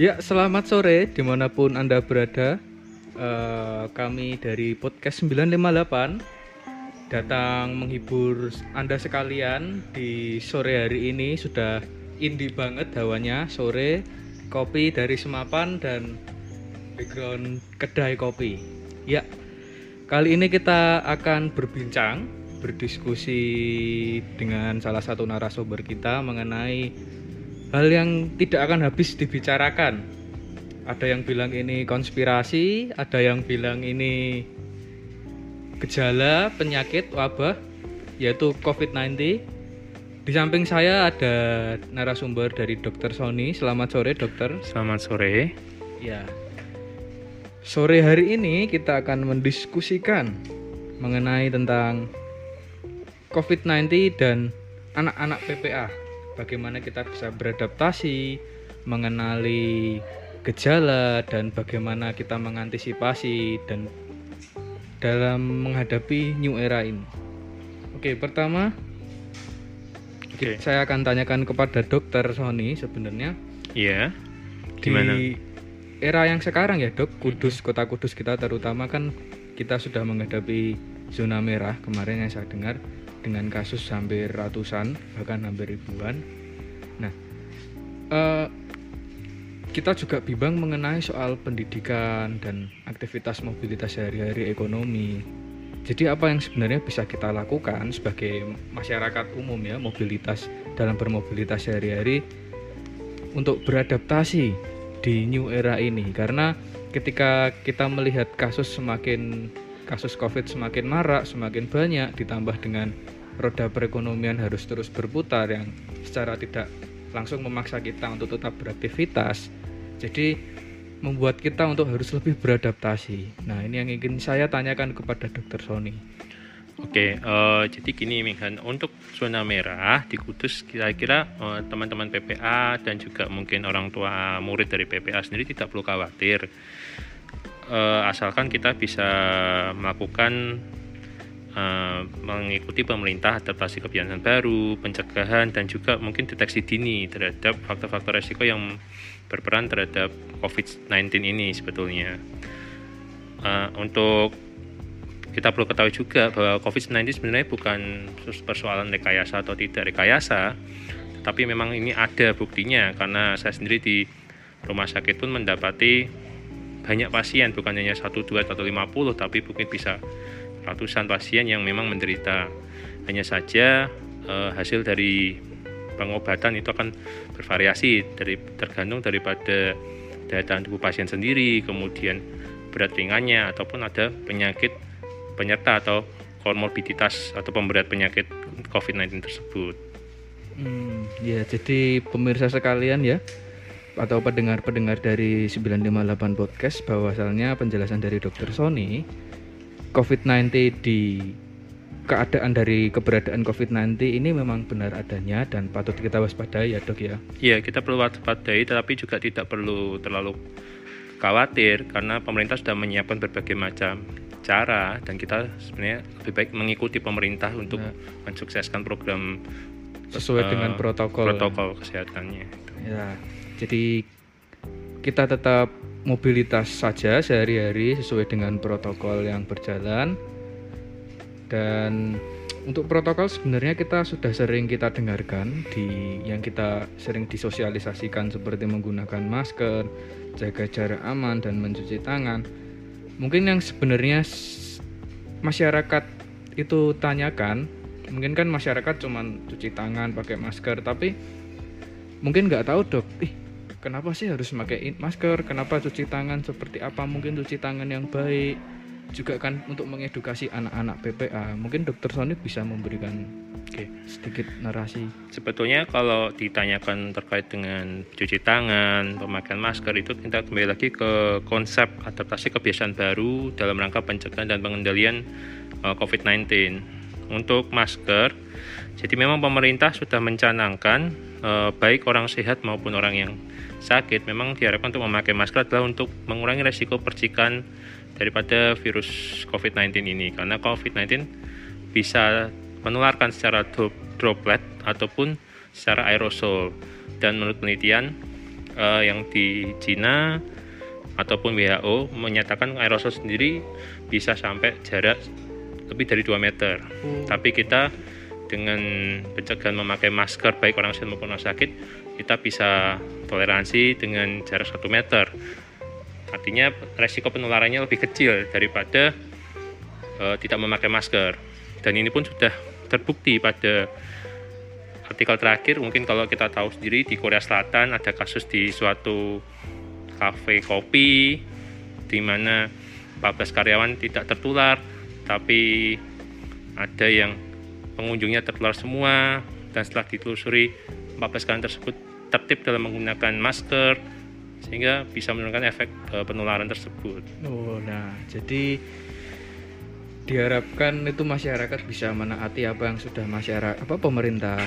Ya, selamat sore di mana pun Anda berada. Eh, kami dari podcast 958 datang menghibur Anda sekalian di sore hari ini sudah indie banget hawanya sore kopi dari Semapan dan background kedai kopi. Ya, kali ini kita akan berbincang, berdiskusi dengan salah satu narasumber kita mengenai hal yang tidak akan habis dibicarakan. Ada yang bilang ini konspirasi, ada yang bilang ini gejala penyakit wabah yaitu COVID-19. Di samping saya ada narasumber dari Dr. Sony. Selamat sore, Dokter. Selamat sore. Ya. Sore hari ini kita akan mendiskusikan mengenai tentang COVID-19 dan anak-anak PPA. Bagaimana kita bisa beradaptasi, mengenali gejala dan bagaimana kita mengantisipasi dan dalam menghadapi new era ini. Oke, pertama Oke. saya akan tanyakan kepada Dokter Sony sebenarnya Iya. di Gimana? era yang sekarang ya dok Kudus kota Kudus kita terutama kan kita sudah menghadapi zona merah kemarin yang saya dengar dengan kasus hampir ratusan bahkan hampir ribuan. Nah eh, kita juga bimbang mengenai soal pendidikan dan aktivitas mobilitas sehari-hari ekonomi. Jadi apa yang sebenarnya bisa kita lakukan sebagai masyarakat umum ya mobilitas dalam bermobilitas sehari-hari untuk beradaptasi di new era ini? Karena ketika kita melihat kasus semakin kasus Covid semakin marak, semakin banyak ditambah dengan roda perekonomian harus terus berputar yang secara tidak langsung memaksa kita untuk tetap beraktivitas. Jadi membuat kita untuk harus lebih beradaptasi. Nah, ini yang ingin saya tanyakan kepada Dokter Sony. Oke, eh, jadi gini Minghan, untuk zona merah di Kudus kira-kira eh, teman-teman PPA dan juga mungkin orang tua murid dari PPA sendiri tidak perlu khawatir. Eh, asalkan kita bisa melakukan eh, mengikuti pemerintah adaptasi kebiasaan baru, pencegahan dan juga mungkin deteksi dini terhadap faktor-faktor resiko yang berperan terhadap COVID-19 ini sebetulnya. Eh, untuk kita perlu ketahui juga bahwa COVID-19 sebenarnya bukan persoalan rekayasa atau tidak rekayasa, tapi memang ini ada buktinya karena saya sendiri di rumah sakit pun mendapati banyak pasien bukan hanya satu dua atau 50 tapi mungkin bisa ratusan pasien yang memang menderita hanya saja eh, hasil dari pengobatan itu akan bervariasi dari tergantung daripada daya tahan tubuh pasien sendiri kemudian berat ringannya ataupun ada penyakit penyerta atau komorbiditas atau pemberat penyakit COVID-19 tersebut. Hmm, ya, jadi pemirsa sekalian ya atau pendengar-pendengar dari 958 podcast bahwasalnya penjelasan dari Dokter Sony COVID-19 di keadaan dari keberadaan COVID-19 ini memang benar adanya dan patut kita waspadai ya dok ya. Iya, kita perlu waspadai tetapi juga tidak perlu terlalu khawatir karena pemerintah sudah menyiapkan berbagai macam cara dan kita sebenarnya lebih baik mengikuti pemerintah untuk Ya. mensukseskan program Sesuai eh, dengan protokol. protokol kesehatannya. Ya, jadi kita tetap mobilitas saja sehari-hari sesuai dengan protokol yang berjalan. Dan untuk protokol sebenarnya kita sudah sering kita dengarkan di yang kita sering disosialisasikan seperti menggunakan masker, jaga jarak aman dan mencuci tangan. Mungkin yang sebenarnya masyarakat itu tanyakan, mungkin kan masyarakat cuman cuci tangan, pakai masker, tapi mungkin nggak tahu dok kenapa sih harus pakai masker kenapa cuci tangan seperti apa mungkin cuci tangan yang baik juga kan untuk mengedukasi anak-anak PPA mungkin dokter Sony bisa memberikan Oke. sedikit narasi Sebetulnya kalau ditanyakan terkait dengan cuci tangan, pemakaian masker itu kita kembali lagi ke konsep adaptasi kebiasaan baru dalam rangka pencegahan dan pengendalian eh, COVID-19. Untuk masker, jadi memang pemerintah sudah mencanangkan eh, baik orang sehat maupun orang yang sakit memang diharapkan untuk memakai masker adalah untuk mengurangi resiko percikan daripada virus COVID-19 ini karena COVID-19 bisa menularkan secara drop- droplet ataupun secara aerosol dan menurut penelitian uh, yang di Cina ataupun WHO menyatakan aerosol sendiri bisa sampai jarak lebih dari 2 meter. Oh. Tapi kita dengan pencegahan memakai masker baik orang sehat maupun orang sakit, kita bisa toleransi dengan jarak 1 meter. Artinya resiko penularannya lebih kecil daripada uh, tidak memakai masker. Dan ini pun sudah terbukti pada artikel terakhir mungkin kalau kita tahu sendiri di Korea Selatan ada kasus di suatu kafe kopi di mana 14 karyawan tidak tertular tapi ada yang pengunjungnya tertular semua dan setelah ditelusuri 14 karyawan tersebut tertib dalam menggunakan masker sehingga bisa menurunkan efek uh, penularan tersebut. Oh, nah jadi diharapkan itu masyarakat bisa menaati apa yang sudah masyarakat apa pemerintah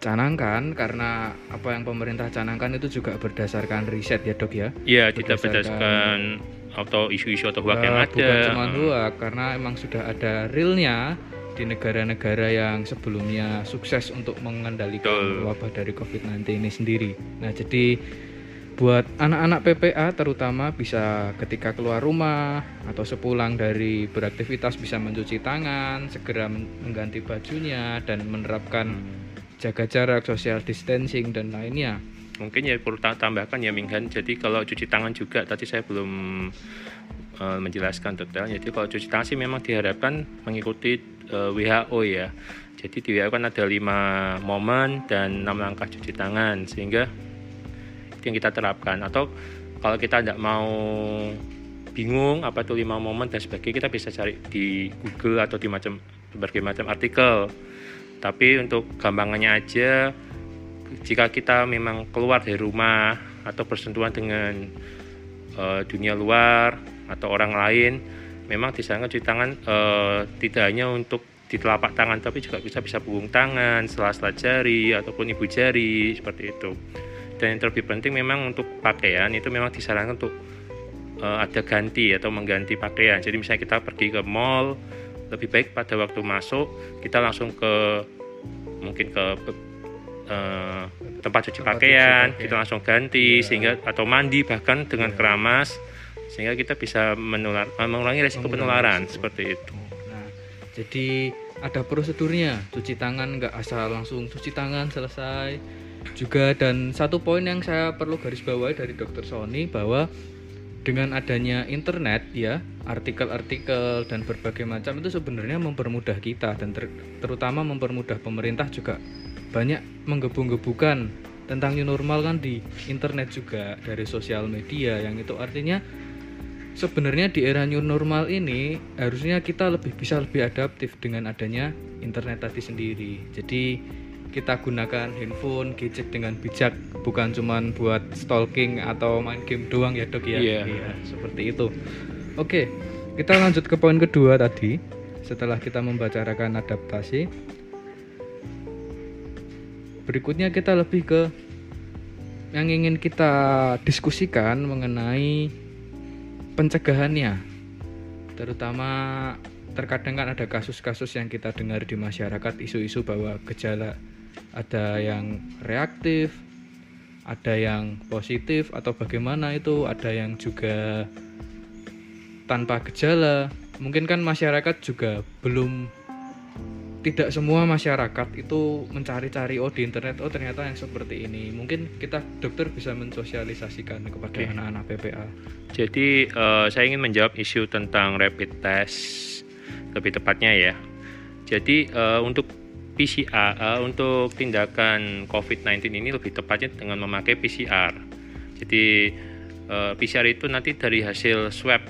canangkan karena apa yang pemerintah canangkan itu juga berdasarkan riset ya dok ya Iya tidak berdasarkan atau isu-isu atau hoax yang Ya, ada. bukan cuma hoax karena emang sudah ada realnya di negara-negara yang sebelumnya sukses untuk mengendalikan Betul. wabah dari COVID-19 ini sendiri. Nah, jadi buat anak-anak PPA terutama bisa ketika keluar rumah atau sepulang dari beraktivitas bisa mencuci tangan, segera men- mengganti bajunya dan menerapkan jaga jarak, social distancing dan lainnya. Mungkin ya perlu ta- tambahkan ya Minghan. Jadi kalau cuci tangan juga tadi saya belum eh, menjelaskan detail. Jadi kalau cuci tangan sih memang diharapkan mengikuti eh, WHO ya. Jadi di WHO kan ada lima momen dan enam langkah cuci tangan sehingga itu yang kita terapkan. Atau kalau kita tidak mau bingung apa itu lima momen dan sebagainya kita bisa cari di Google atau di macam berbagai macam artikel. Tapi untuk gampangannya aja jika kita memang keluar dari rumah atau bersentuhan dengan eh, dunia luar atau orang lain, memang disarankan cuci tangan eh, tidak hanya untuk di telapak tangan, tapi juga bisa bisa punggung tangan, sela-sela jari ataupun ibu jari seperti itu. Dan yang terlebih penting memang untuk pakaian itu memang disarankan untuk eh, ada ganti atau mengganti pakaian. Jadi misalnya kita pergi ke mall, lebih baik pada waktu masuk kita langsung ke mungkin ke eh, tempat cuci Tempat cuci pakaian, pakaian. kita langsung ganti Iya. sehingga atau mandi bahkan dengan Iya. keramas sehingga kita bisa menular eh, mengurangi resiko penularan resiko. seperti itu. Nah, jadi ada prosedurnya, cuci tangan nggak asal langsung cuci tangan selesai. Juga dan satu poin yang saya perlu garis bawahi dari Dr. Sony bahwa dengan adanya internet ya, artikel-artikel dan berbagai macam itu sebenarnya mempermudah kita dan ter- terutama mempermudah pemerintah juga banyak menggebu-gebukan tentang new normal kan di internet juga dari sosial media yang itu artinya sebenarnya di era new normal ini harusnya kita lebih bisa lebih adaptif dengan adanya internet tadi sendiri. Jadi kita gunakan handphone, gadget dengan bijak, bukan cuman buat stalking atau main game doang ya dok ya. Iya. seperti itu. Oke, kita lanjut ke poin kedua tadi. Setelah kita membicarakan adaptasi, berikutnya kita lebih ke yang ingin kita diskusikan mengenai pencegahannya terutama terkadang kan ada kasus-kasus yang kita dengar di masyarakat isu-isu bahwa gejala ada yang reaktif ada yang positif atau bagaimana itu ada yang juga tanpa gejala. Mungkin kan masyarakat juga belum tidak semua masyarakat itu mencari-cari oh di internet oh ternyata yang seperti ini mungkin kita dokter bisa mensosialisasikan kepada anak-anak PPA Jadi eh, saya ingin menjawab isu tentang rapid test lebih tepatnya ya. Jadi eh, untuk PCR eh, untuk tindakan COVID-19 ini lebih tepatnya dengan memakai PCR. Jadi eh, PCR itu nanti dari hasil swab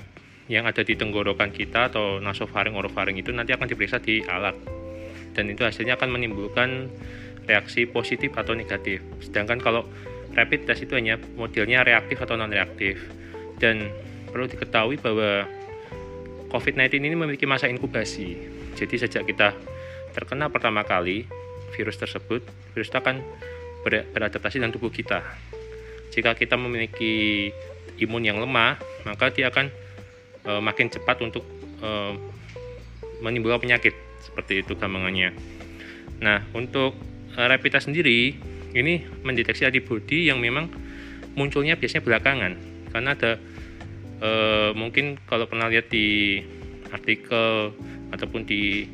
yang ada di tenggorokan kita atau nasofaring orofaring itu nanti akan diperiksa di alat dan itu hasilnya akan menimbulkan reaksi positif atau negatif. Sedangkan kalau rapid test itu hanya modelnya reaktif atau non reaktif. Dan perlu diketahui bahwa COVID-19 ini memiliki masa inkubasi. Jadi sejak kita terkena pertama kali virus tersebut, virus itu akan ber- beradaptasi dalam tubuh kita. Jika kita memiliki imun yang lemah, maka dia akan eh, makin cepat untuk eh, menimbulkan penyakit seperti itu gampangannya. Nah, untuk eh, rapid test sendiri ini mendeteksi antibodi yang memang munculnya biasanya belakangan karena ada eh, mungkin kalau pernah lihat di artikel ataupun di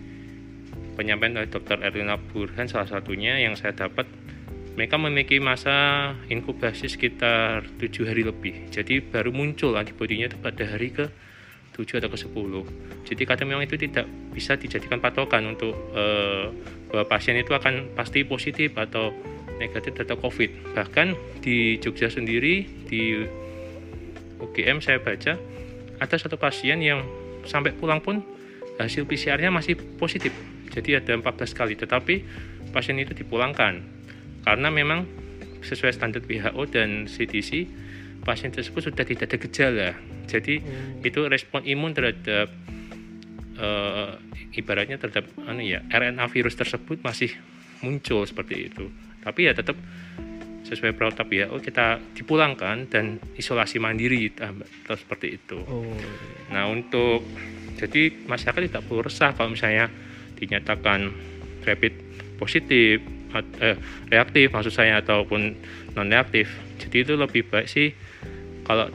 penyampaian dari Dr. Erlina Burhan salah satunya yang saya dapat mereka memiliki masa inkubasi sekitar tujuh hari lebih jadi baru muncul antibodinya pada hari ke 7 atau ke 10 jadi kadang memang itu tidak bisa dijadikan patokan untuk eh, bahwa pasien itu akan pasti positif atau negatif data COVID. Bahkan di Jogja sendiri di UGM saya baca ada satu pasien yang sampai pulang pun hasil PCR-nya masih positif. Jadi ada 14 kali tetapi pasien itu dipulangkan. Karena memang sesuai standar WHO dan CDC pasien tersebut sudah tidak ada gejala jadi hmm. itu respon imun terhadap uh, ibaratnya terhadap anu ya RNA virus tersebut masih muncul seperti itu tapi ya tetap sesuai protokol WHO kita dipulangkan dan isolasi mandiri atau seperti itu. Oh. Nah untuk jadi masyarakat tidak perlu resah kalau misalnya dinyatakan rapid positif eh, reaktif maksud saya ataupun non reaktif. Jadi itu lebih baik sih kalau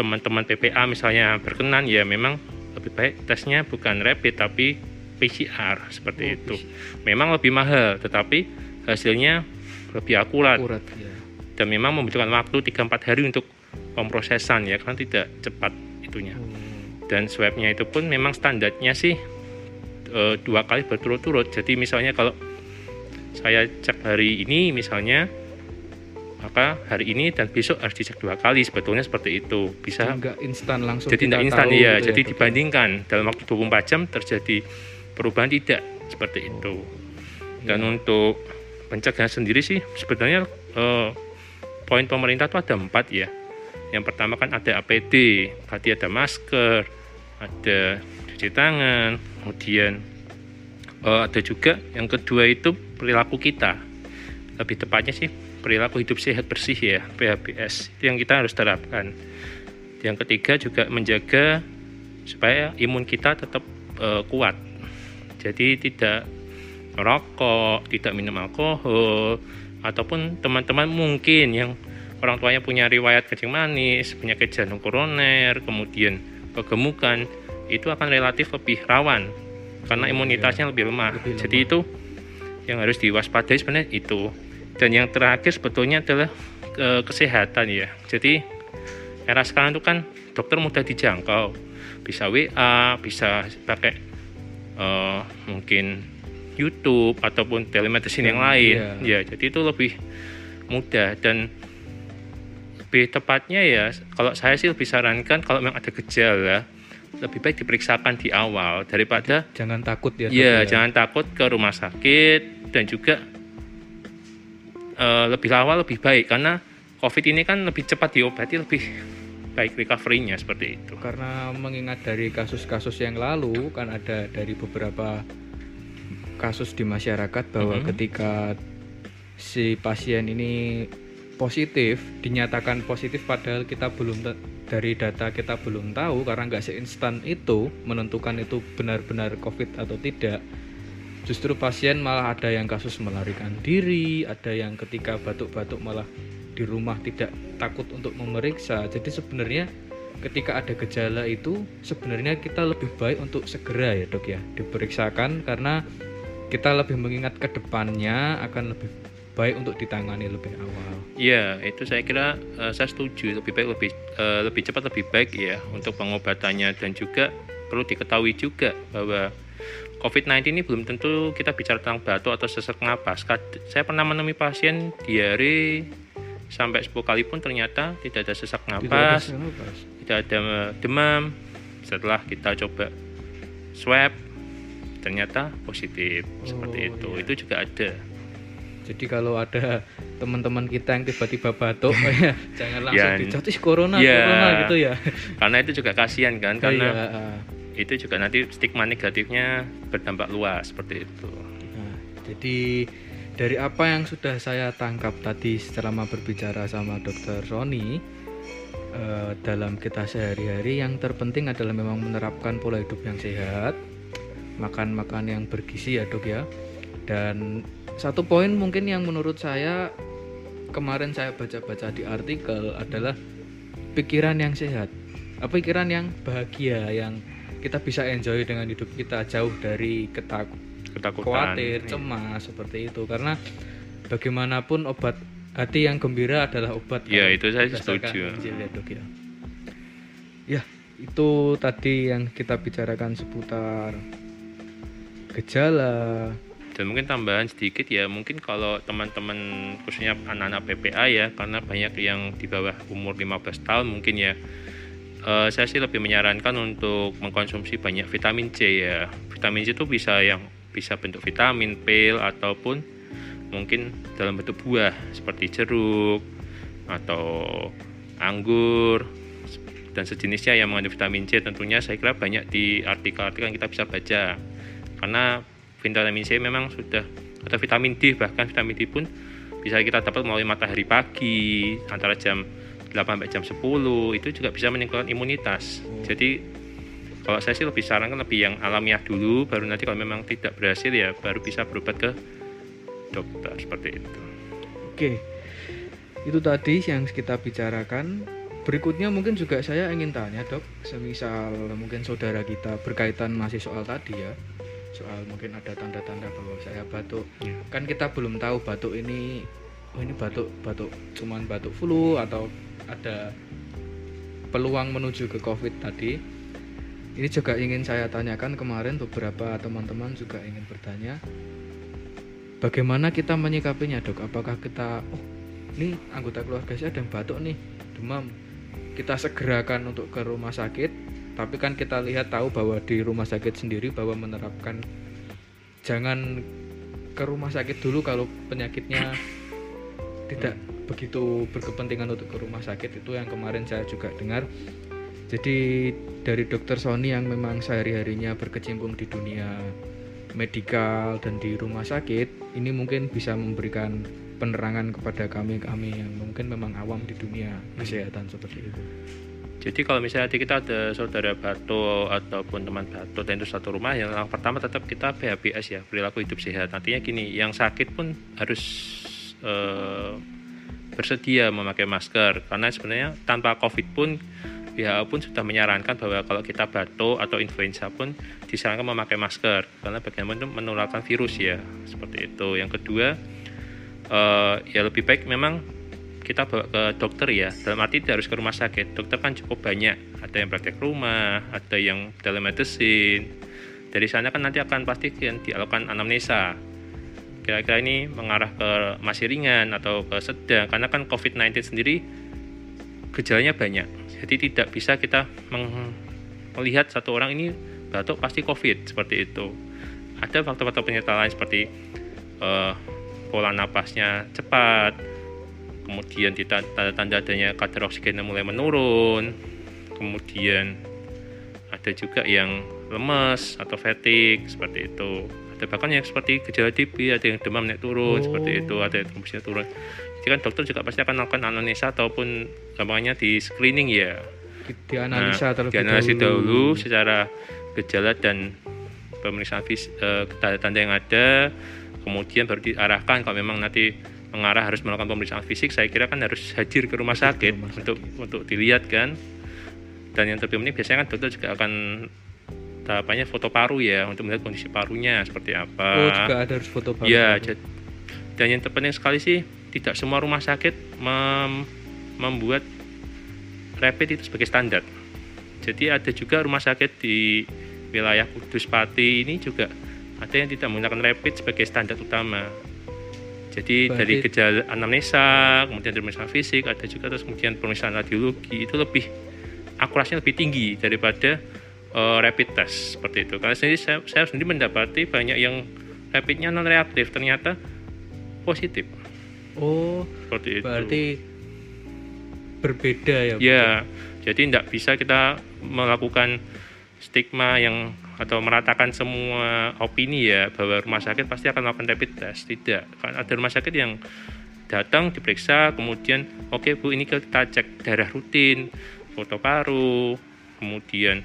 teman-teman PPA misalnya berkenan ya memang lebih baik tesnya bukan rapid tapi PCR seperti oh, itu. Memang lebih mahal tetapi hasilnya lebih akurat. akurat ya. Dan memang membutuhkan waktu 3-4 hari untuk pemrosesan ya kan tidak cepat itunya. Oh. Dan swabnya itu pun memang standarnya sih e, dua kali berturut-turut. Jadi misalnya kalau saya cek hari ini misalnya maka hari ini dan besok harus dicek dua kali. Sebetulnya seperti itu. Bisa enggak instan langsung jadi tidak instan ya gitu jadi ya, dibandingkan dalam waktu 24 jam terjadi perubahan tidak. Seperti itu. Dan ya. untuk pencegahan sendiri sih sebenarnya eh, poin pemerintah itu ada empat ya. Yang pertama kan ada APD berarti ada masker ada cuci tangan kemudian eh, ada juga yang kedua itu perilaku kita. Lebih tepatnya sih perilaku hidup sehat bersih ya PHBS itu yang kita harus terapkan yang ketiga juga menjaga supaya imun kita tetap uh, kuat jadi tidak merokok, tidak minum alkohol, ataupun teman-teman mungkin yang orang tuanya punya riwayat kencing manis, penyakit jantung koroner, kemudian kegemukan, itu akan relatif lebih rawan karena imunitasnya lebih lemah. Lebih lemah. Jadi itu yang harus diwaspadai sebenarnya itu. Dan yang terakhir sebetulnya adalah ke kesehatan ya. Jadi era sekarang itu kan dokter mudah dijangkau, bisa WA, bisa pakai uh, mungkin YouTube ataupun telemedicine yang lain yeah. ya jadi itu lebih mudah dan lebih tepatnya ya kalau saya sih lebih sarankan kalau memang ada gejala lebih baik diperiksakan di awal daripada jangan takut ya ya, ya. jangan takut ke rumah sakit dan juga uh, lebih awal lebih baik karena covid ini kan lebih cepat diobati lebih baik recovery-nya seperti itu karena mengingat dari kasus-kasus yang lalu kan ada dari beberapa kasus di masyarakat bahwa mm -hmm. ketika si pasien ini positif dinyatakan positif padahal kita belum dari data kita belum tahu karena nggak seinstan itu menentukan itu benar-benar covid atau tidak justru pasien malah ada yang kasus melarikan diri ada yang ketika batuk-batuk malah di rumah tidak takut untuk memeriksa. Jadi sebenarnya ketika ada gejala itu sebenarnya kita lebih baik untuk segera ya dok ya diperiksakan karena kita lebih mengingat ke depannya akan lebih baik untuk ditangani lebih awal. Iya, itu saya kira uh, saya setuju. Lebih baik lebih uh, lebih cepat lebih baik ya untuk pengobatannya. Dan juga perlu diketahui juga bahwa COVID-19 ini belum tentu kita bicara tentang batuk atau sesak napas. Saya pernah menemui pasien diare sampai 10 kali pun ternyata tidak ada sesak napas, tidak ada demam. Setelah kita coba swab ternyata positif oh, seperti itu iya. itu juga ada jadi kalau ada teman-teman kita yang tiba-tiba batuk ya jangan langsung ya, dicotis corona ya, corona gitu ya karena itu juga kasihan kan karena ya. Itu juga. Nanti stigma negatifnya berdampak luas seperti itu. Nah, jadi dari apa yang sudah saya tangkap tadi selama berbicara sama dokter Roni eh, dalam kita sehari-hari yang terpenting adalah memang menerapkan pola hidup yang sehat makan makan yang bergizi ya dok ya. Dan satu poin mungkin yang menurut saya kemarin saya baca-baca di artikel adalah pikiran yang sehat. Pikiran yang bahagia yang kita bisa enjoy dengan hidup kita jauh dari ketakut ketakutan khawatir Iya. cemas seperti itu karena bagaimanapun obat hati yang gembira adalah obat Ya, itu saya setuju. Ya, ya. Ya, itu tadi yang kita bicarakan seputar gejala dan mungkin tambahan sedikit ya mungkin kalau teman-teman khususnya anak-anak PPA ya karena banyak yang di bawah umur 15 tahun mungkin ya eh, saya sih lebih menyarankan untuk mengkonsumsi banyak vitamin C ya. Vitamin C itu bisa yang bisa bentuk vitamin pil ataupun mungkin dalam bentuk buah seperti jeruk atau anggur dan sejenisnya yang mengandung vitamin C. Tentunya saya kira banyak di artikel-artikel yang kita bisa baca. Karena vitamin C memang sudah atau vitamin D bahkan vitamin D pun bisa kita dapat melalui matahari pagi antara jam 8 sampai jam 10 itu juga bisa meningkatkan imunitas Oh. jadi kalau saya sih lebih sarankan lebih yang alamiah dulu baru nanti kalau memang tidak berhasil ya baru bisa berobat ke dokter seperti itu Oke, itu tadi yang kita bicarakan. Berikutnya mungkin juga saya ingin tanya dok, semisal mungkin saudara kita berkaitan masih soal tadi ya, soal mungkin ada tanda-tanda bahwa saya batuk. Ya. Kan kita belum tahu batuk ini, oh ini batuk batuk cuman batuk flu atau ada peluang menuju ke COVID tadi. Ini juga ingin saya tanyakan kemarin beberapa teman-teman juga ingin bertanya bagaimana kita menyikapinya dok apakah kita oh ini anggota keluarga saya ada yang batuk nih demam kita segerakan untuk ke rumah sakit tapi kan kita lihat tahu bahwa di rumah sakit sendiri bahwa menerapkan jangan ke rumah sakit dulu kalau penyakitnya tidak begitu berkepentingan untuk ke rumah sakit itu yang kemarin saya juga dengar jadi dari dokter Sony yang memang sehari-harinya berkecimpung di dunia medikal dan di rumah sakit ini mungkin bisa memberikan penerangan kepada kami kami yang mungkin memang awam di dunia kesehatan seperti itu. Jadi kalau misalnya kita ada saudara batuk ataupun teman batuk dan itu satu rumah, yang pertama tetap kita PHBS ya perilaku hidup sehat. Artinya gini, yang sakit pun harus eh, bersedia memakai masker. Karena sebenarnya tanpa COVID pun WHO pun sudah menyarankan bahwa kalau kita batuk atau influenza pun disarankan memakai masker. Karena bagaimana menularkan virus ya seperti itu. Yang kedua eh, ya lebih baik memang kita bawa ke dokter ya. Dalam arti tidak harus ke rumah sakit. Dokter kan cukup banyak. Ada yang praktek rumah ada yang telemedicine. Dari sana kan nanti akan pasti dilakukan anamnesa kira-kira ini mengarah ke masih ringan atau ke sedang. Karena kan COVID-19 sendiri gejalanya banyak. Jadi tidak bisa kita melihat satu orang ini batuk pasti COVID seperti itu. Ada faktor-faktor penyerta lain seperti eh, pola napasnya cepat kemudian tanda-tanda adanya kadar oksigennya mulai menurun kemudian ada juga yang lemes atau fatigue seperti itu ada bahkan yang seperti gejala TB ada yang demam naik turun Oh. seperti itu ada yang trombositnya turun. Jadi kan dokter juga pasti akan melakukan anamnesa ataupun gampangnya di screening ya. Dianalisa Nah, terlebih dianalisis dahulu. dahulu secara gejala dan pemeriksaan fis, eh, tanda-tanda yang ada kemudian baru diarahkan. Kalau memang nanti mengarah harus melakukan pemeriksaan fisik saya kira kan harus hadir ke rumah Hadir ke sakit rumah untuk untuk dilihat kan. Dan yang terlebih penting biasanya kan dokter juga akan tahapannya foto paru ya untuk melihat kondisi parunya seperti apa Oh juga ada harus foto baru. Ya, jad- dan yang terpenting sekali sih tidak semua rumah sakit mem- membuat rapid itu sebagai standar. Jadi ada juga rumah sakit di wilayah Kudus Pati ini juga ada yang tidak menggunakan rapid sebagai standar utama. Jadi Berarti- dari gejala anamnesa, kemudian dari pemeriksaan fisik, ada juga terus kemudian pemeriksaan radiologi itu lebih akurasinya lebih tinggi daripada eh, rapid test seperti itu. Karena sendiri saya, saya sendiri mendapati banyak yang rapidnya non reaktif ternyata positif Oh seperti itu. berarti berbeda ya. Ya, jadi tidak bisa kita melakukan stigma yang atau meratakan semua opini ya bahwa rumah sakit pasti akan melakukan rapid test. Tidak, ada rumah sakit yang datang diperiksa, kemudian oke bu ini kita cek darah rutin, foto paru, kemudian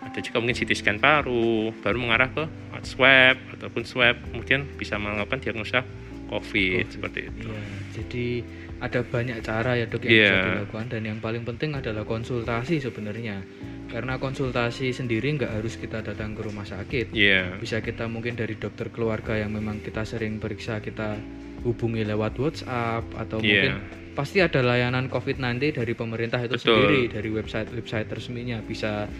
ada juga mungkin CT scan paru, baru mengarah ke swab ataupun swab, kemudian bisa melakukan diagnosa COVID, COVID. seperti itu. Iya, jadi ada banyak cara ya dok yang Iya. bisa dilakukan dan yang paling penting adalah konsultasi sebenarnya. Karena konsultasi sendiri nggak harus kita datang ke rumah sakit. Iya. Bisa kita mungkin dari dokter keluarga yang memang kita sering periksa kita hubungi lewat WhatsApp atau Iya. mungkin pasti ada layanan COVID-19 dari pemerintah itu Betul. sendiri dari website-website resminya bisa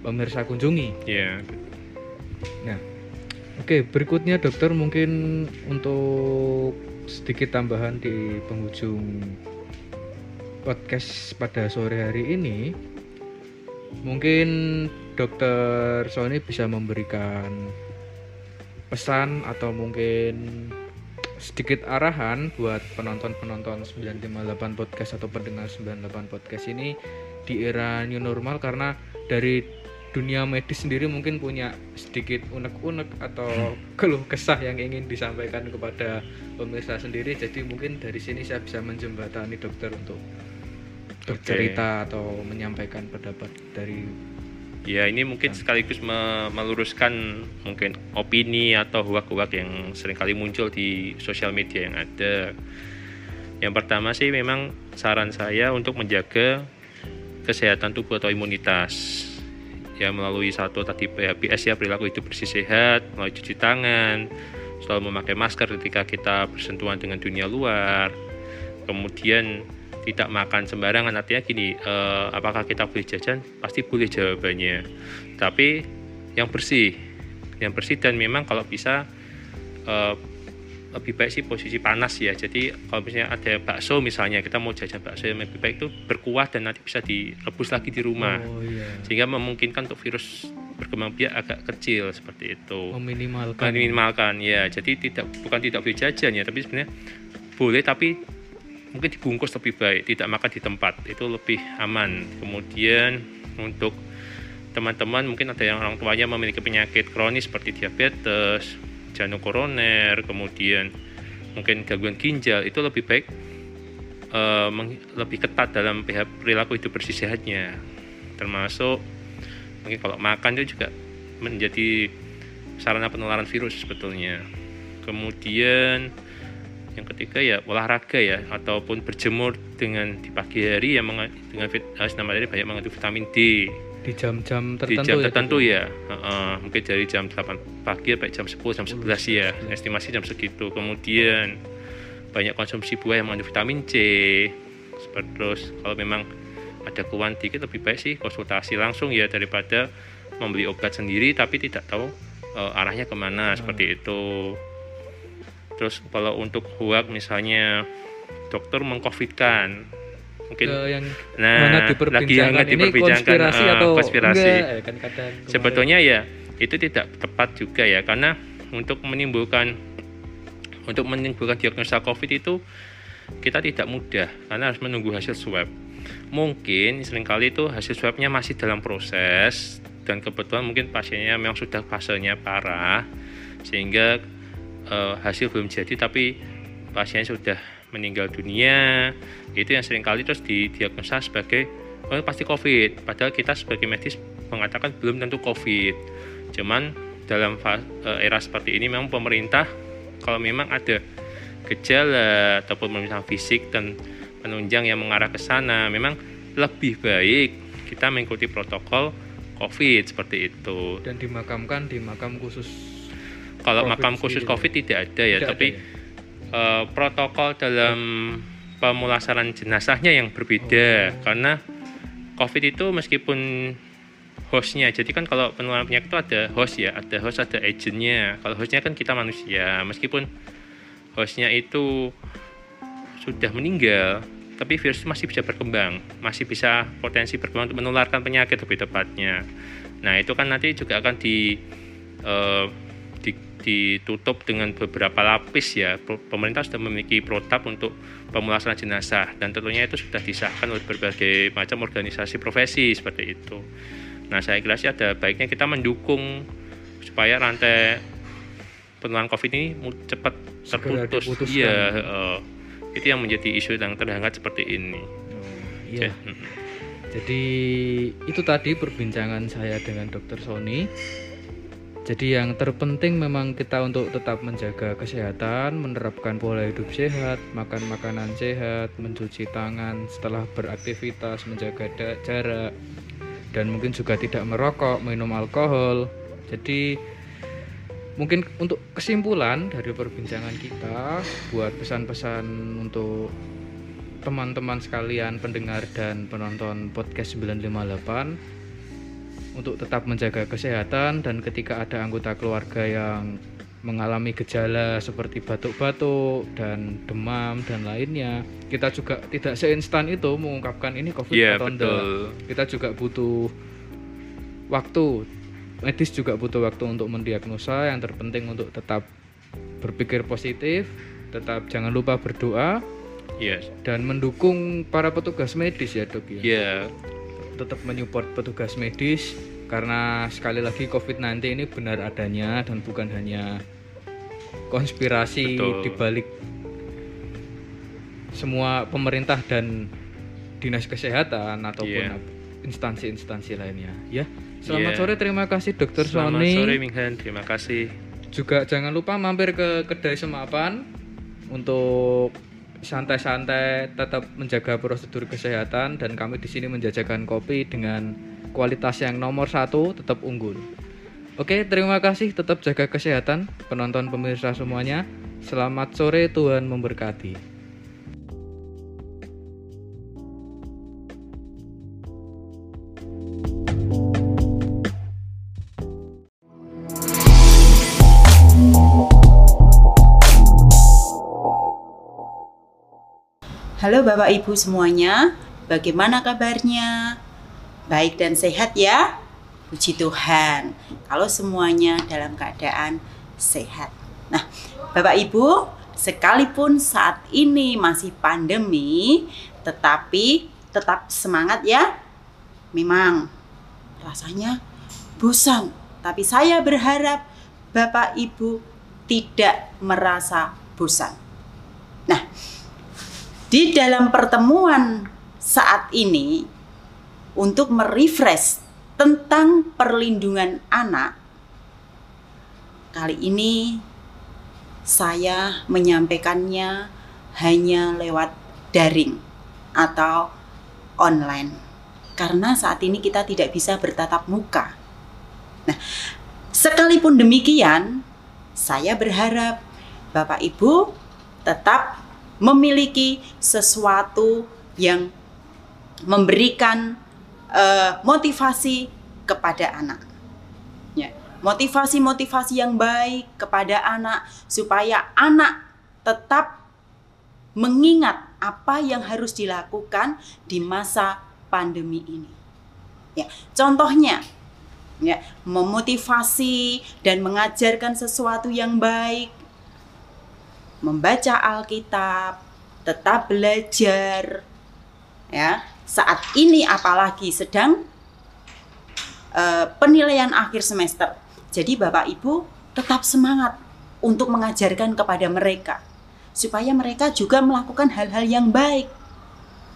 pemirsa kunjungi. Iya. Nah, oke berikutnya dokter mungkin untuk sedikit tambahan di penghujung podcast pada sore hari ini, mungkin dokter Sony bisa memberikan pesan atau mungkin sedikit arahan buat penonton-penonton 958 podcast atau pendengar 98 podcast ini di era new normal karena dari dunia medis sendiri mungkin punya sedikit unek-unek atau keluh kesah yang ingin disampaikan kepada pemirsa sendiri jadi mungkin dari sini saya bisa menjembatani dokter untuk bercerita atau menyampaikan pendapat dari Ya ini mungkin sekaligus me- meluruskan mungkin opini atau huak-huak yang sering kali muncul di sosial media yang ada. Yang pertama sih memang saran saya untuk menjaga kesehatan tubuh atau imunitas. Ya melalui satu tadi PHBS ya perilaku hidup bersih sehat, melalui cuci tangan, selalu memakai masker ketika kita bersentuhan dengan dunia luar. Kemudian tidak makan sembarangan artinya gini eh, apakah kita boleh jajan pasti boleh jawabannya tapi yang bersih yang bersih dan memang kalau bisa eh, lebih baik sih posisi panas ya. Jadi kalau misalnya ada bakso misalnya kita mau jajan bakso yang lebih baik itu berkuah dan nanti bisa direbus lagi di rumah. Oh iya. Sehingga memungkinkan untuk virus berkembang biak agak kecil seperti itu. Meminimalkan. Minimalkan ya. Jadi tidak bukan tidak boleh jajan ya tapi sebenarnya boleh tapi mungkin dibungkus lebih baik tidak makan di tempat. Itu lebih aman. Kemudian untuk teman-teman mungkin ada yang orang tuanya memiliki penyakit kronis seperti diabetes jantung koroner kemudian mungkin gangguan ginjal itu lebih baik meng- lebih ketat dalam perilaku hidup bersih sehatnya. Termasuk mungkin kalau makan itu juga menjadi sarana penularan virus sebetulnya. Kemudian yang ketiga ya olahraga ya ataupun berjemur dengan di pagi hari yang dengan vit, eh, sinar matahari banyak mengandung vitamin D di jam-jam di tertentu jam ya, tertentu Dok? ya. Heeh, mungkin dari jam 8 pagi sampai jam 10 jam 11 ya. Estimasi jam segitu. Kemudian banyak konsumsi buah yang mengandung vitamin C. Seperti terus kalau memang ada keluhan dikit lebih baik sih konsultasi langsung ya daripada membeli obat sendiri tapi tidak tahu eh, arahnya ke mana seperti itu. Terus kalau untuk huak misalnya dokter mengcovidkan mungkin. Ke yang nah lagi diperbincangkan hangat ini diperbincangkan konspirasi eh, atau konspirasi. enggak? Eh, kan kadang sebetulnya ya itu tidak tepat juga ya karena untuk menimbulkan untuk menimbulkan diagnosa COVID itu kita tidak mudah karena harus menunggu hasil swab. Mungkin sering kali itu hasil swabnya masih dalam proses dan kebetulan mungkin pasiennya memang sudah fasenya parah sehingga eh, hasil belum jadi tapi pasien sudah meninggal dunia itu yang sering kali terus didiagnosa sebagai oh pasti COVID padahal kita sebagai medis mengatakan belum tentu COVID cuman dalam eh, era seperti ini memang pemerintah kalau memang ada gejala ataupun misalnya fisik dan penunjang yang mengarah ke sana memang lebih baik kita mengikuti protokol COVID seperti itu dan dimakamkan di makam khusus kalau Covid makam khusus. COVID tidak ada ya Tidak tapi ada ya? Eh, protokol dalam pemulasaran jenazahnya yang berbeda. Oh. karena COVID itu meskipun hostnya jadi kan kalau penularan penyakit itu ada host ya ada host ada agentnya. Kalau hostnya kan kita manusia. Meskipun hostnya itu sudah meninggal tapi virus masih bisa berkembang. Masih bisa potensi berkembang untuk menularkan penyakit lebih tepatnya. Nah itu kan nanti juga akan di di- ditutup dengan beberapa lapis ya pemerintah sudah memiliki protap untuk pemulasaran jenazah dan tentunya itu sudah disahkan oleh berbagai macam organisasi profesi seperti itu nah saya kira sih ada baiknya kita mendukung supaya rantai penularan covid ini cepat terputus iya eh, itu yang menjadi isu yang terhangat seperti ini Oh, iya. Mm-mm. Jadi itu tadi perbincangan saya dengan Dr. Sony. Jadi yang terpenting memang kita untuk tetap menjaga kesehatan, menerapkan pola hidup sehat, makan makanan sehat, mencuci tangan setelah beraktivitas, menjaga jarak, dan mungkin juga tidak merokok, minum alkohol. Jadi mungkin untuk kesimpulan dari perbincangan kita buat pesan-pesan untuk teman-teman sekalian pendengar dan penonton podcast 958 untuk tetap menjaga kesehatan dan ketika ada anggota keluarga yang mengalami gejala seperti batuk-batuk dan demam dan lainnya kita juga tidak seinstan itu mengungkapkan ini covid yeah, atau betul. kita juga butuh waktu. Medis juga butuh waktu untuk mendiagnosa. Yang terpenting untuk tetap berpikir positif tetap jangan lupa berdoa yes. dan mendukung para petugas medis ya dok ya. Yeah tetap menyupport petugas medis karena sekali lagi COVID-19 ini benar adanya dan bukan hanya konspirasi Betul. dibalik semua pemerintah dan dinas kesehatan ataupun yeah. instansi-instansi lainnya ya selamat Yeah. sore terima kasih dokter Selamat Sony sore Minghan, terima kasih. juga jangan lupa mampir ke kedai semapan untuk santai-santai tetap menjaga prosedur kesehatan dan kami di sini menjajakan kopi dengan kualitas yang nomor satu tetap unggul. Oke, terima kasih. Tetap jaga kesehatan, penonton pemirsa semuanya. Selamat sore, Tuhan memberkati. Halo Bapak Ibu semuanya, bagaimana kabarnya? Baik dan sehat ya? Puji Tuhan, kalau semuanya dalam keadaan sehat. Nah, Bapak Ibu, sekalipun saat ini masih pandemi, tetapi tetap semangat ya. Memang rasanya bosan, tapi saya berharap Bapak Ibu tidak merasa bosan. Nah, di dalam pertemuan saat ini untuk merefresh tentang perlindungan anak kali ini saya menyampaikannya hanya lewat daring atau online karena saat ini kita tidak bisa bertatap muka. Nah, sekalipun demikian, saya berharap Bapak Ibu tetap memiliki sesuatu yang memberikan uh, motivasi kepada anak. Ya, motivasi-motivasi yang baik kepada anak supaya anak tetap mengingat apa yang harus dilakukan di masa pandemi ini. Ya, contohnya ya, memotivasi dan mengajarkan sesuatu yang baik membaca Alkitab, tetap belajar. Ya, saat ini apalagi sedang uh, penilaian akhir semester. Jadi Bapak Ibu tetap semangat untuk mengajarkan kepada mereka supaya mereka juga melakukan hal-hal yang baik.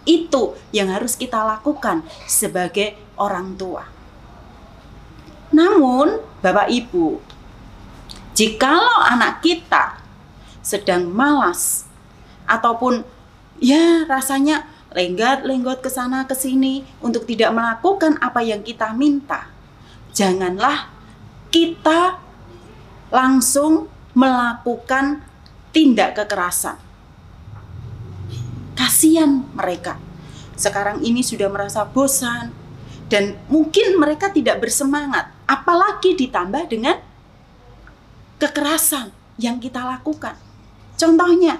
Itu yang harus kita lakukan sebagai orang tua. Namun, Bapak Ibu, jikalau anak kita sedang malas ataupun ya rasanya lenggat-lenggot ke sana ke sini untuk tidak melakukan apa yang kita minta. Janganlah kita langsung melakukan tindak kekerasan. Kasihan mereka. Sekarang ini sudah merasa bosan dan mungkin mereka tidak bersemangat, apalagi ditambah dengan kekerasan yang kita lakukan. Contohnya,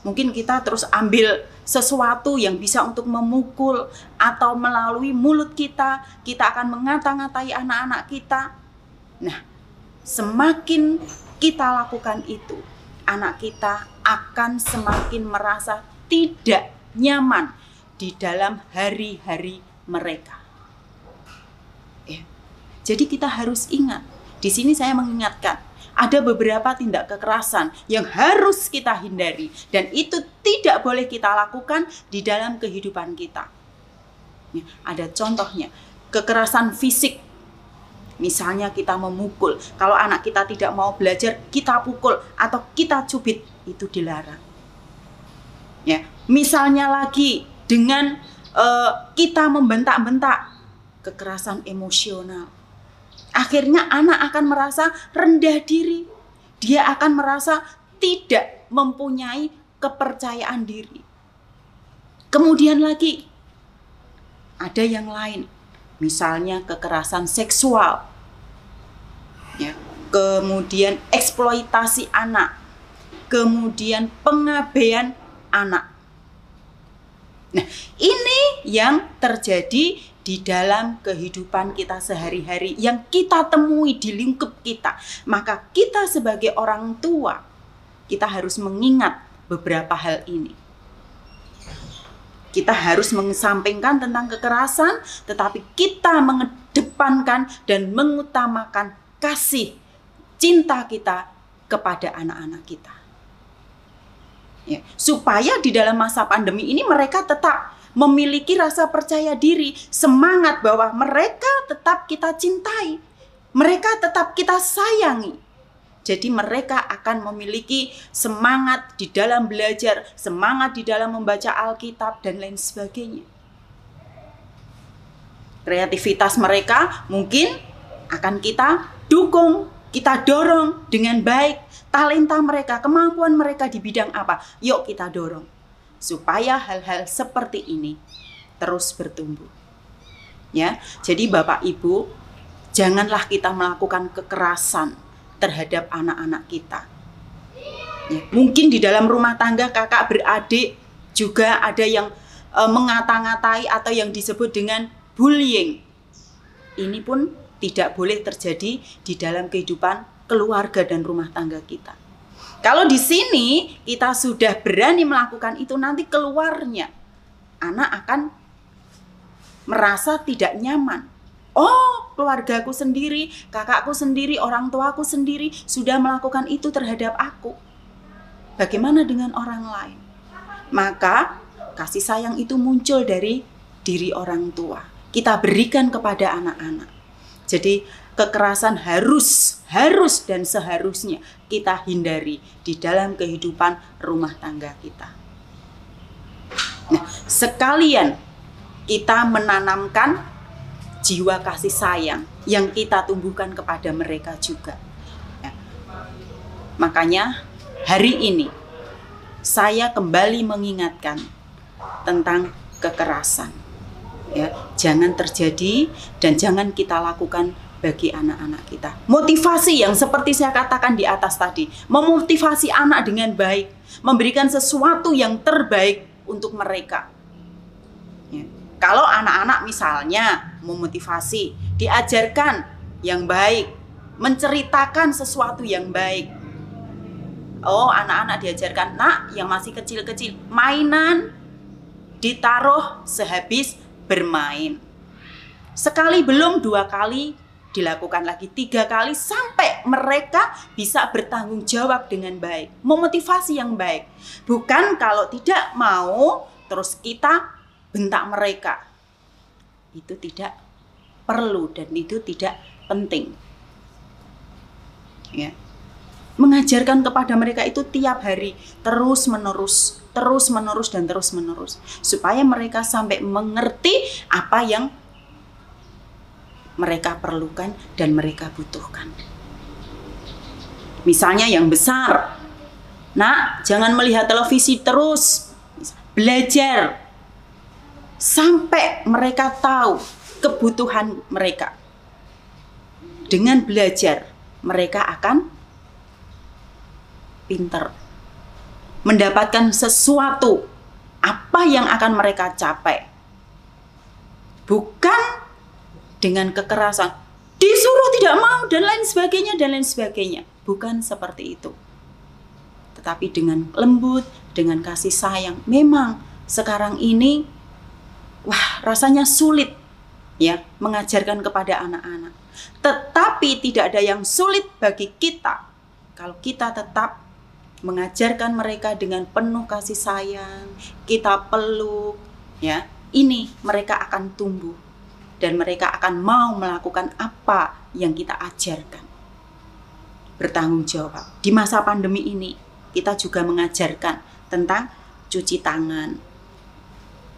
mungkin kita terus ambil sesuatu yang bisa untuk memukul atau melalui mulut kita, kita akan mengata-ngatai anak-anak kita. Nah, semakin kita lakukan itu, anak kita akan semakin merasa tidak nyaman di dalam hari-hari mereka. Ya. Jadi kita harus ingat, di sini saya mengingatkan, ada beberapa tindak kekerasan yang harus kita hindari dan itu tidak boleh kita lakukan di dalam kehidupan kita. Ya, ada contohnya kekerasan fisik. Misalnya kita memukul, kalau anak kita tidak mau belajar, kita pukul atau kita cubit, itu dilarang. Ya, misalnya lagi dengan uh, kita membentak-bentak, kekerasan emosional. Akhirnya anak akan merasa rendah diri. Dia akan merasa tidak mempunyai kepercayaan diri. Kemudian lagi ada yang lain, misalnya kekerasan seksual, ya, kemudian eksploitasi anak, kemudian pengabaian anak. Nah, ini yang terjadi di dalam kehidupan kita sehari-hari yang kita temui di lingkup kita. Maka kita sebagai orang tua, kita harus mengingat beberapa hal ini. Kita harus mengesampingkan tentang kekerasan, tetapi kita mengedepankan dan mengutamakan kasih cinta kita kepada anak-anak kita. Ya, supaya di dalam masa pandemi ini mereka tetap memiliki rasa percaya diri, semangat bahwa mereka tetap kita cintai, mereka tetap kita sayangi. Jadi mereka akan memiliki semangat di dalam belajar, semangat di dalam membaca Alkitab dan lain sebagainya. Kreativitas mereka mungkin akan kita dukung, kita dorong dengan baik. Talenta mereka, kemampuan mereka di bidang apa? Yuk kita dorong. Supaya hal-hal seperti ini terus bertumbuh. Ya, jadi Bapak Ibu, janganlah kita melakukan kekerasan terhadap anak-anak kita. Ya, mungkin di dalam rumah tangga kakak beradik juga ada yang e, mengata-ngatai atau yang disebut dengan bullying. Ini pun tidak boleh terjadi di dalam kehidupan keluarga dan rumah tangga kita. Kalau di sini kita sudah berani melakukan itu nanti keluarnya anak akan merasa tidak nyaman Oh, keluargaku sendiri, kakakku sendiri, orang tuaku sendiri sudah melakukan itu terhadap aku. Bagaimana dengan orang lain? Maka kasih sayang itu muncul dari diri orang tua. Kita berikan kepada anak-anak. Jadi kekerasan harus, harus dan seharusnya kita hindari di dalam kehidupan rumah tangga kita. Nah, sekalian kita menanamkan jiwa kasih sayang yang kita tumbuhkan kepada mereka juga. Ya. Makanya hari ini saya kembali mengingatkan tentang kekerasan. Ya, jangan terjadi dan jangan kita lakukan bagi anak-anak kita. Motivasi yang seperti saya katakan di atas tadi, memotivasi anak dengan baik, memberikan sesuatu yang terbaik untuk mereka. Ya. Kalau anak-anak misalnya memotivasi, diajarkan yang baik, menceritakan sesuatu yang baik. Oh, anak-anak diajarkan, nak yang masih kecil-kecil, mainan ditaruh sehabis bermain. Sekali belum, dua kali, dilakukan lagi tiga kali sampai mereka bisa bertanggung jawab dengan baik, memotivasi yang baik. Bukan kalau tidak mau terus kita bentak mereka, itu tidak perlu dan itu tidak penting. Ya. Mengajarkan kepada mereka itu tiap hari terus menerus, terus menerus dan terus menerus supaya mereka sampai mengerti apa yang mereka perlukan dan mereka butuhkan. Misalnya yang besar, nak jangan melihat televisi terus, belajar, sampai mereka tahu kebutuhan mereka. Dengan belajar, mereka akan pinter. Mendapatkan sesuatu apa yang akan mereka capai. Bukan dengan kekerasan, disuruh tidak mau dan lain sebagainya dan lain sebagainya. Bukan seperti itu. Tetapi dengan lembut, dengan kasih sayang. Memang sekarang ini wah rasanya sulit ya mengajarkan kepada anak-anak. Tetapi tidak ada yang sulit bagi kita kalau kita tetap mengajarkan mereka dengan penuh kasih sayang, kita peluk ya. Ini mereka akan tumbuh dan mereka akan mau melakukan apa yang kita ajarkan. Bertanggung jawab. Di masa pandemi ini, kita juga mengajarkan tentang cuci tangan.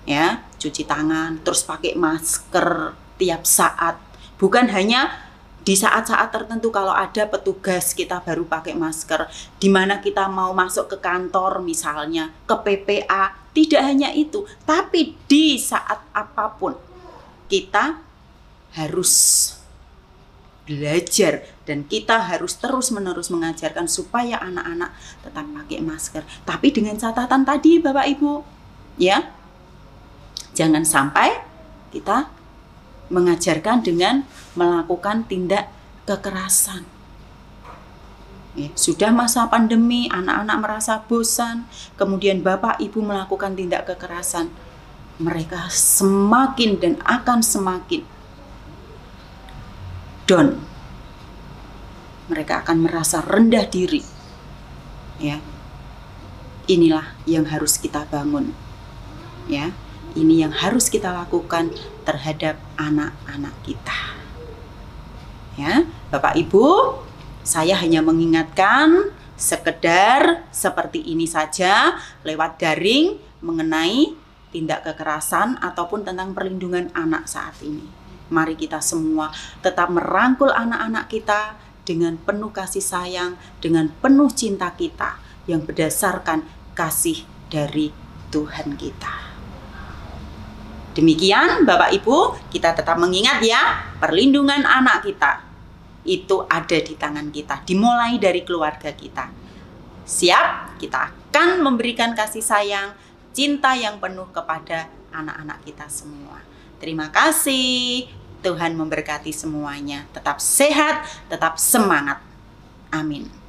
Ya, cuci tangan, terus pakai masker tiap saat. Bukan hanya di saat-saat tertentu kalau ada petugas kita baru pakai masker di mana kita mau masuk ke kantor misalnya ke PPA tidak hanya itu tapi di saat apa pun kita harus belajar dan kita harus terus-menerus mengajarkan supaya anak-anak tetap pakai masker tapi dengan catatan tadi Bapak Ibu ya jangan sampai kita mengajarkan dengan melakukan tindak kekerasan. Ya, sudah masa pandemi, anak-anak merasa bosan, kemudian bapak ibu melakukan tindak kekerasan. Mereka semakin dan akan semakin down. Mereka akan merasa rendah diri. Ya. Inilah yang harus kita bangun. Ya. Ini yang harus kita lakukan terhadap anak-anak kita. Ya, Bapak Ibu, saya hanya mengingatkan sekedar seperti ini saja lewat daring mengenai tindak kekerasan ataupun tentang perlindungan anak saat ini. Mari kita semua tetap merangkul anak-anak kita dengan penuh kasih sayang, dengan penuh cinta kita yang berdasarkan kasih dari Tuhan kita. Demikian Bapak Ibu, kita tetap mengingat ya, perlindungan anak kita itu ada di tangan kita, dimulai dari keluarga kita. Siap, kita akan memberikan kasih sayang, cinta yang penuh kepada anak-anak kita semua. Terima kasih. Tuhan memberkati semuanya. Tetap sehat, tetap semangat. Amin.